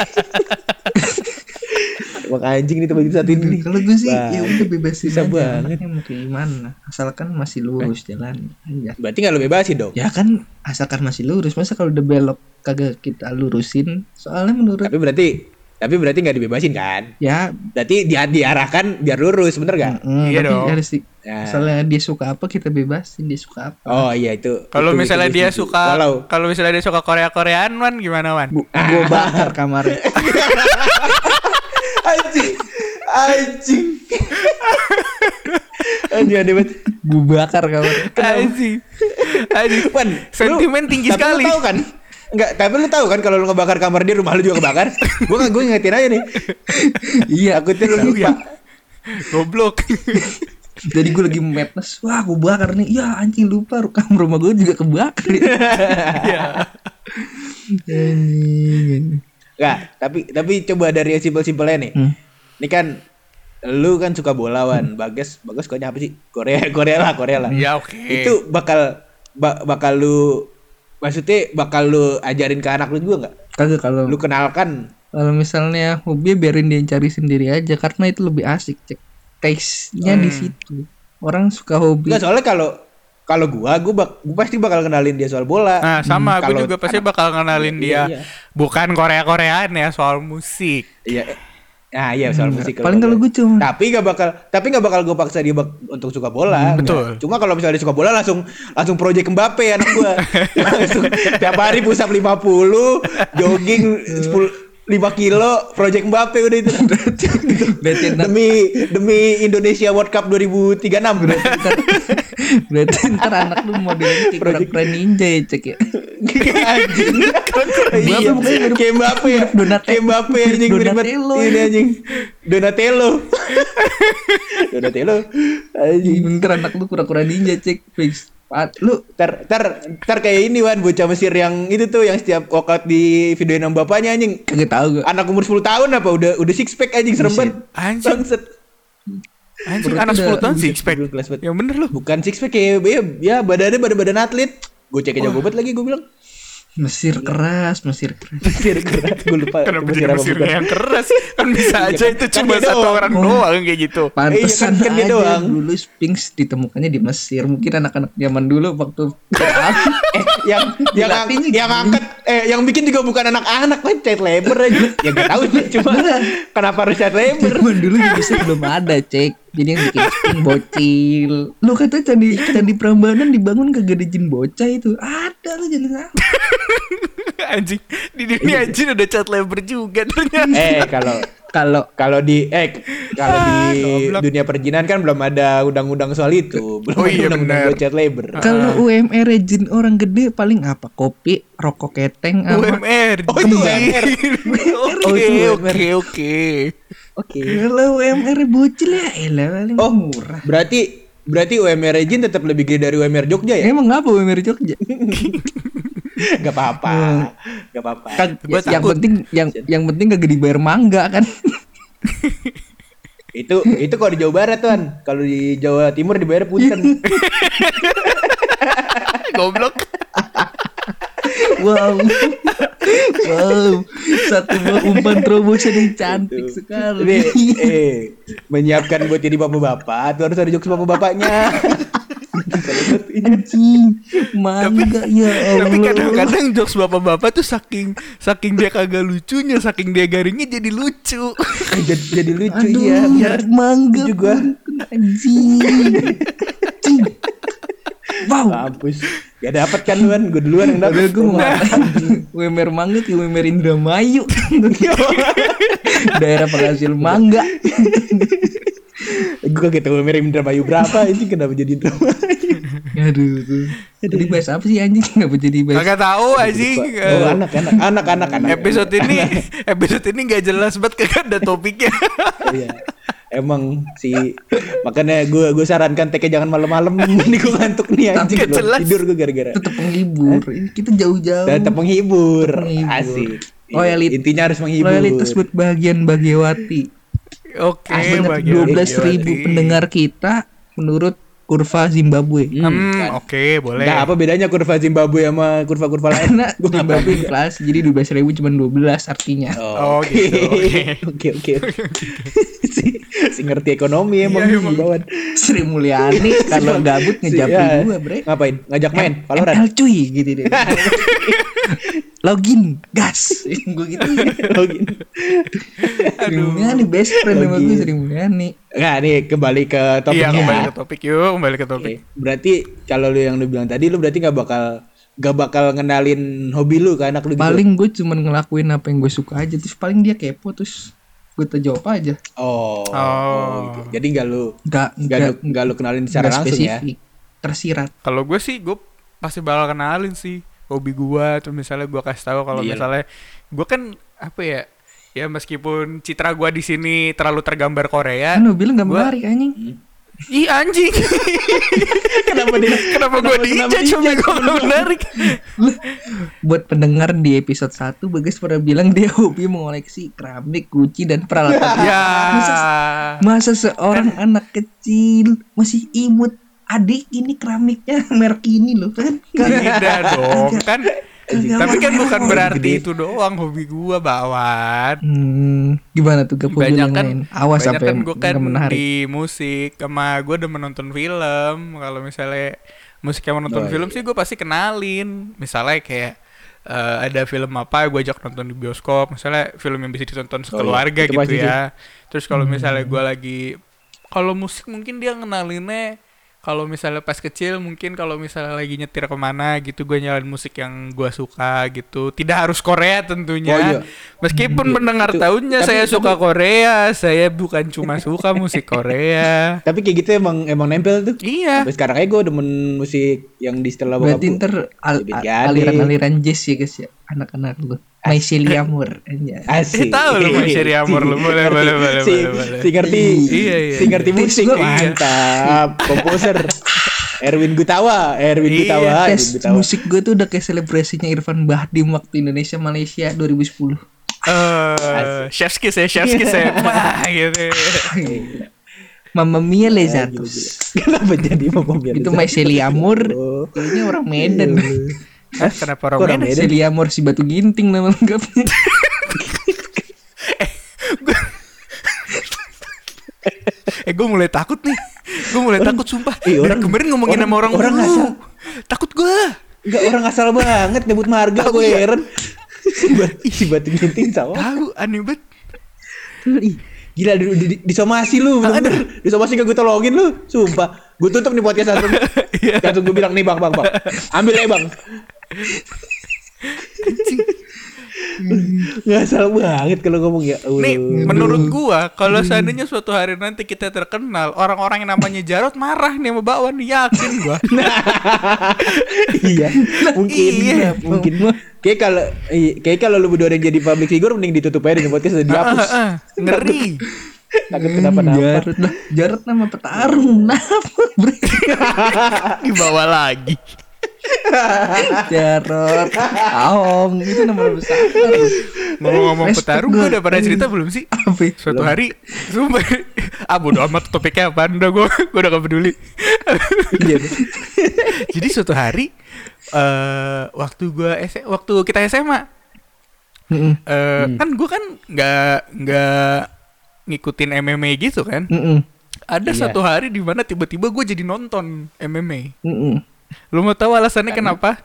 Emang anjing nih tempat satu ini. kalau gue sih Wah, ya udah bebasin susah aja banget. anaknya mau kayak gimana asalkan masih lurus jalan aja Berarti gak lu bebasin dong? ya kan asalkan masih lurus masa kalau udah belok kagak kita lurusin soalnya menurut Tapi berarti Tapi berarti nggak dibebasin kan? Ya, Berarti dia diarahkan biar lurus, bener gak? mm, Iya dong. harus di, Ya. misalnya dia suka apa kita bebasin dia suka apa. Oh iya itu. Kalau itu- misalnya itu dia setuju. suka kalau misalnya dia suka Korea-Koreaan Wan gimana Wan? Bu, gua bakar kamarnya. (laughs) anjing, anjing. anjing ada banget. Gua bakar kamarnya. Anjing. Anjing. (laughs) Wan, Sentimen lu- tinggi tapi sekali. Lu tahu kan? Enggak, tapi lu tahu kan kalau lu ngebakar kamar dia rumah lu juga kebakar? gua nggak gue ngingetin aja nih. (laughs) iya, Takutnya lu Tahu lupa. ya. Goblok. (laughs) Jadi gue lagi madness, wah gue bakar nih, ya anjing lupa kamar rumah gue juga kebakar. Iya. Enggak, tapi tapi coba dari yang simpel-simpelnya nih. Hmm. Ini kan lu kan suka bola wan, Bagas, Bagas sukanya apa sih? Korea, (laughs) Korea lah, Korea lah. Ya oke. Itu bakal ba- bakal lu maksudnya bakal lu ajarin ke anak lu juga nggak? Kagak kalau Lu kenalkan kalau misalnya hobi biarin dia cari sendiri aja karena itu lebih asik cek taste-nya di Hmm. situ. Orang suka hobi. Enggak soalnya kalau kalau gua gua, bak- gua pasti bakal kenalin dia soal bola. Nah, sama Hmm, kalau juga pasti bakal kenalin Iya, dia. iya. Bukan Korea-Koreaan ya, soal musik. Iya. Nah, iya soal musik. Paling kalau gue cuma tapi nggak bakal tapi nggak bakal gue paksa dia bak- untuk suka bola. betul. Nggak. Cuma kalau misalnya dia suka bola langsung langsung project Mbappe anak gua. (laughs) langsung tiap hari pusat 50, jogging 10 (laughs) 5 kilo project Mbappe udah itu. Berarti ntar- demi demi Indonesia World Cup 2036 berarti ntar anak lu modelnya kayak Project- kura-kura ninja ya cek ya. anjing. Mirip- kayak Mbappe ya. Donate- Kayak Mbappe anjing. Donatello. Ini anjing. Donatello. (laughs) Donatello. Anjing. Ntar anak lu kura-kura ninja cek fix. Pat, lu Ntar, ntar, ntar kayak ini Wan, bocah Mesir yang itu tuh yang setiap workout di videoin sama bapaknya anjing. kagak tahu gak? Anak umur 10 tahun apa udah udah six pack anjing serem banget. Anjing. Anjing anak udah- 10 tahun six pack. Belum kelas banget. Ya bener loh. Bukan six pack kayak ya, ya badannya badan-badan atlet. Gue cek aja gobat lagi gue bilang. Mesir keras, Mesir keras. Mesir keras, gue lupa. Kenapa Mesir jadi bukan. yang keras? Kan bisa aja kan- itu kan cuma dia satu doang. orang Oh. doang kayak gitu. Pantesan Iya, kan- kan dia aja doang. dulu Sphinx ditemukannya di Mesir. Mungkin anak-anak zaman dulu waktu (laughs) eh yang (laughs) yang Dilatihnya yang gini. angkat eh yang bikin juga bukan anak-anak kan Chat Labor aja. ya gak tahu sih cuma kenapa harus Chat Labor? zaman dulu di Mesir belum ada cek. Jadi yang bikin Sphinx bocil. Lu kata candi candi Prambanan dibangun kagak ada jin bocah itu. Ada lu jadi tahu. (laughs) anjing di dunia anjing udah chat labor juga ternyata. eh kalau Kalau kalau di eh kalau di (laughs) goblok. dunia perjinan kan belum ada undang-undang soal itu (laughs) belum Oh ada iya, undang-undang Chat Labor kalau UMR jin orang gede paling apa? Kopi, rokok keteng sama UMR. Oh, itu UMR. (laughs) Oh, Oke, oke, oke. oke Kalau UMR bocil ya elah paling oh murah. berarti berarti UMR Jin tetap lebih gede dari UMR Jogja ya Emang apa UMR Jogja? Gak apa-apa Gak apa-apa Kan, Gua yang takut. penting yang yang penting kagak dibayar mangga kan. (laughs) itu itu kalau di Jawa Barat tuan kalau di Jawa Timur dibayar punten (laughs) Goblok. Wow. wow. Satu buah umpan terobosan yang cantik Ini sekali. eh menyiapkan buat jadi bapak-bapak tuh harus ada jokes bapak-bapaknya. (laughs) Anjing. Mangga ya Allah. Tapi kadang-kadang jokes bapak-bapak tuh saking saking dia kagak lucunya, saking dia garingnya jadi lucu. jadi, jadi lucu Aduh, ya. biar mangga juga. Anjing. Wow. Mampus. Gak dapet kan luan, gue duluan yang dapet. gue mau UMR mangga ke UMR Indramayu. (laughs) Daerah penghasil mangga. Gue kaget tahu mirip Indramayu berapa ini kenapa jadi Indramayu? (laughs) Aduh tuh. Jadi bahas apa sih anjing? Kenapa jadi bahas? Kagak tahu anjing. Oh anak anak anak anak anak. Episode (laughs) ini episode ini nggak jelas banget kagak ada topiknya. (laughs) Iya. Emang si makanya gue gue sarankan TK jangan malam-malam ini gue ngantuk nih anjing belum jelas. tidur gue gara-gara Tetap penghibur. Ini kita jauh-jauh. tetap menghibur Menghibur. asik Loyalit- intinya harus menghibur Loyalitas buat bagian Bagiawati. Oke, Sebanyak bagian 12 ribu pendengar kita menurut kurva Zimbabwe. Hmm, oke, boleh. Nah, apa bedanya kurva Zimbabwe sama kurva-kurva lain? Karena Zimbabwe inflasi jadi 12 ribu cuma 12 artinya. Oh, gitu, oke. Oke, oke. (laughs) si, si ngerti ekonomi emang Iya, emang. Bawan. Sri Mulyani (laughs) kalau gabut ngejapri Iya. gua, Bre. Ngapain? Ngajak main Valorant. ML cuy gitu deh. (laughs) Login, gas. gue gitu. Login. Sri Mulyani best friend sama gue Sri Mulyani. Nggak, nih kembali ke Iya, topiknya. kembali ke topik yuk, kembali ke topik. Oke, Berarti kalau lu yang lu bilang tadi lu berarti nggak bakal nggak bakal ngenalin hobi lu ke anak lu gitu. Paling gue cuman ngelakuin apa yang gue suka aja terus paling dia kepo terus gue terjawab aja. Oh. Oh. oh, gitu. Jadi nggak lu Enggak nggak lu nggak lu kenalin secara enggak langsung ya. spesifik. Tersirat. Kalau gue sih, gue pasti bakal kenalin sih hobi gue. Terus misalnya gue kasih tahu kalau Iya. misalnya gue kan apa ya? Ya meskipun citra gue di sini terlalu tergambar Korea, Kan lu bilang gak Gua- menarik anjing. ih anjing. (laughs) kenapa dia? kenapa gue dijudge hobi gue menarik? Buat pendengar di episode 1 Bagas pernah bilang dia hobi mengoleksi keramik, guci dan peralatan. ya. Masa seorang anak kecil masih imut adik ini keramiknya (laughs) merek ini loh kan? Tidak dong, kan. Tapi kan bukan berarti Gede. itu doang hobi gua bawan. Hmm, gimana tuh gak Banyak kan, lain? Awas banyak kan gue kan menarik. di musik sama gue udah menonton film. Kalau misalnya musik yang menonton Oh, film iya. sih gue pasti kenalin. Misalnya kayak eh, ada film apa gue ajak nonton di bioskop. Misalnya film yang bisa ditonton sekeluarga Oh, iya. Itu gitu ya. Terus kalau Hmm. misalnya gue lagi kalau musik mungkin dia ngenalinnya kalau misalnya pas kecil mungkin kalau misalnya lagi nyetir ke mana gitu gue nyalain musik yang gue suka gitu tidak harus Korea tentunya Oh, iya. meskipun Iya, mendengar itu- tahunnya tapi- saya tapi- suka Korea saya bukan cuma suka musik Korea (laughs) Tapi kayak gitu emang emang nempel tuh. iya Sampai sekarang aja gue demen musik yang di setelah bokap Berarti ntar al- gade. aliran-aliran jazz ya guys ya anak-anak lu. My Shelly Amor. Asik. Eh, tahu lu, (laughs) Sherry Amor, lu. Boleh, Ngerti. boleh, boleh, si, boleh, boleh. Si ngerti, Iya, iya, si ngerti iya. musik. Tips gua- Mantap. (laughs) Komposer. Erwin Gutawa, Erwin Iya, Gutawa, Erwin Tes Gutawa. musik gue tuh udah kayak selebrasinya Irfan Bahdim waktu Indonesia Malaysia 2010. eh chef's kiss ya chef's kiss ya wah gitu (laughs) Mamma Mia Lezatus. gila. Kenapa jadi Mama Mia Itu? My Shelly Amor. Kayaknya orang Medan. Hah, (laughs) kenapa orang orang? Medan? Shelly Amor si Batu Ginting nama lengkapnya. eh gue mulai takut nih gue mulai takut sumpah Eh, Dari orang- kemarin ngomongin orang- sama orang orang asal. takut gue Enggak orang asal banget nyebut marga gue ya? heran. Si (laughs) Bat- si batu ginting sama. tahu aneh banget Gila di, di, di, disomasi lu bener-bener Disomasi gak gue tolongin lu Sumpah Gue tutup nih podcast langsung Iya. Langsung gue bilang nih bang bang bang Ambil ya bang Gak salah banget kalau ngomong ya. Allah. nih menurut gua kalau seandainya suatu hari nanti kita terkenal orang-orang yang namanya Jarot marah nih sama Bakwan yakin gua. (laughs) Iya Mungkin Iya. Mungkin Kayak kalau iya, Kayak kalau lu berdua yang jadi public figure Mending ditutup aja dengan podcast udah dihapus. Ah, ah, ngeri. Takut kenapa-napa. Jarut lah. Jarut nama petarung. (laughs) Kenapa (laughs) dibawa lagi (laughs) Jarot. Aong. Itu nama besar. ngomong-ngomong petarung gua udah pada cerita belum sih Apa? suatu hari sumpah ah bodo amat topiknya apa udah gua gua udah gak peduli Iya jadi suatu hari eh waktu gua S waktu kita SMA Mm-mm. eh kan gua kan nggak nggak ngikutin MMA gitu kan Mm-mm. ada Iya. satu hari di mana tiba-tiba gue jadi nonton MMA Mm-mm. Lu mau tahu alasannya kenapa?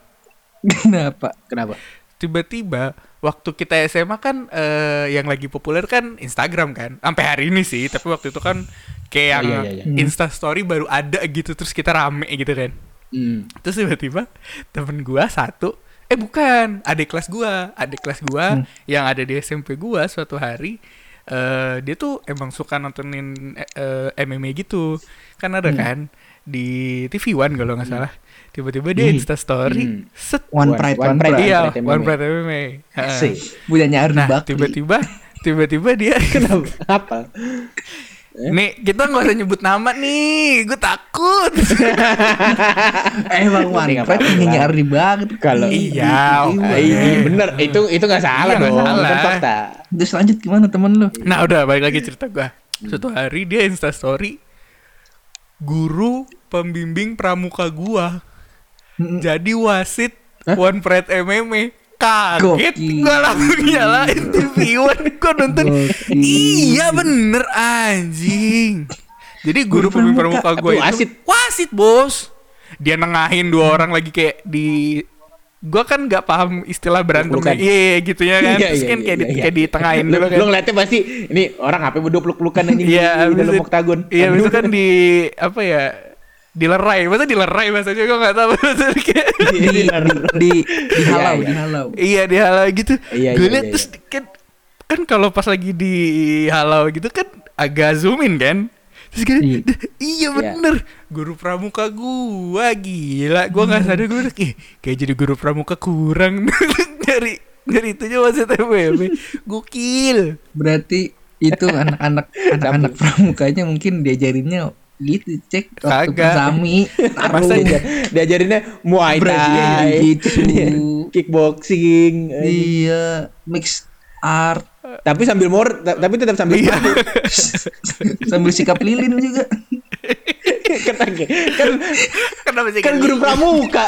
Kenapa? Kenapa? tiba-tiba waktu kita SMA kan eh, yang lagi populer kan Instagram kan. Sampai hari ini sih tapi waktu itu kan kayak yang Iya, iya, iya. Insta Story baru ada gitu terus kita rame gitu kan. Hmm. terus tiba-tiba temen gua satu eh bukan adik kelas gua adik kelas gua yang ada di SMP gua suatu hari eh dia tuh emang suka nontonin eh, eh, MMA gitu. Kan ada kan di TV One kalau nggak salah tiba-tiba dia. Insta Story Hmm. set One Pride, One One Pride. Iya Pride One. Pride MMA. Asik. Punyanya Ardi nah Bakri. tiba-tiba tiba-tiba dia (laughs) Kenapa? Apa? nih kita nggak usah nyebut nama nih gue takut (laughs) Eh Bang One Pride punyanya Ardi Bakri. Kalau- Iya, oke. Eh, iya, bener itu itu nggak salah Iya, dong salah. kan fakta Terus lanjut gimana temen lu? Nah udah balik lagi cerita gua Suatu hari dia insta story guru pembimbing pramuka gua. Jadi wasit One Pride MMA kaget gua langsung nyalain TV One. Gua nonton. Iya bener anjing. Jadi guru pramuka gua Tapi itu wasit. wasit bos. Dia nengahin dua orang lagi kayak di gua kan nggak paham istilah berantem Peluk-pelukan. iya gitu ya kan. Iya, terus iya, kan kayak di, iya. kayak ditengahin lu, dulu kan. lu ngeliatnya pasti ini orang apa udah peluk-pelukan Iya, di dalam oktagon. Iya, itu kan di apa ya? Dilerai, masa dilerai bahasanya gue gak tahu. Maksudnya kayak- di di di dihalau Iya, iya. dihalau. Iya dihalau gitu. Iya, gue iya, liat iya, terus kan kan kalau pas lagi dihalau gitu kan agak zoom in kan. Terus gue Iya. "Dah, iya bener. Guru pramuka gua gila. Gua nggak sadar gue udah ih kayak jadi guru pramuka kurang. (laughs) Dari dari itunya masih TPB gokil. Berarti itu anak-anak (laughs) anak-anak pramukanya mungkin diajarinnya gitu cek waktu Kagak. persami (laughs) Masa dia- Diajarinnya Muay Thai, Jiu-Jitsu. (laughs) kickboxing. eh. iya mix art Tapi sambil mor, ta- tapi tetap sambil iya (laughs) sambil sikap lilin juga kan, kan, kenapa sih kan guru pramuka.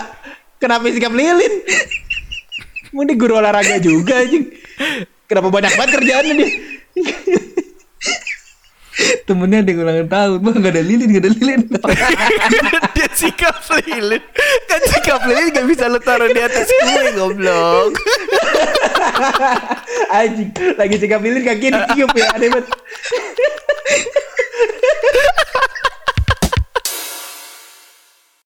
Kenapa sikap lilin? Mau dia guru olahraga juga anjing. Kenapa banyak banget kerjaannya dia? temennya ada yang ulang tahun. Bang gak ada lilin gak ada lilin. (laughs) Dia sikap lilin. Kan sikap lilin gak bisa lo taruh di atas kue goblok. (laughs) Anjing lagi sikap lilin kaki dicium ya aneh banget. (laughs)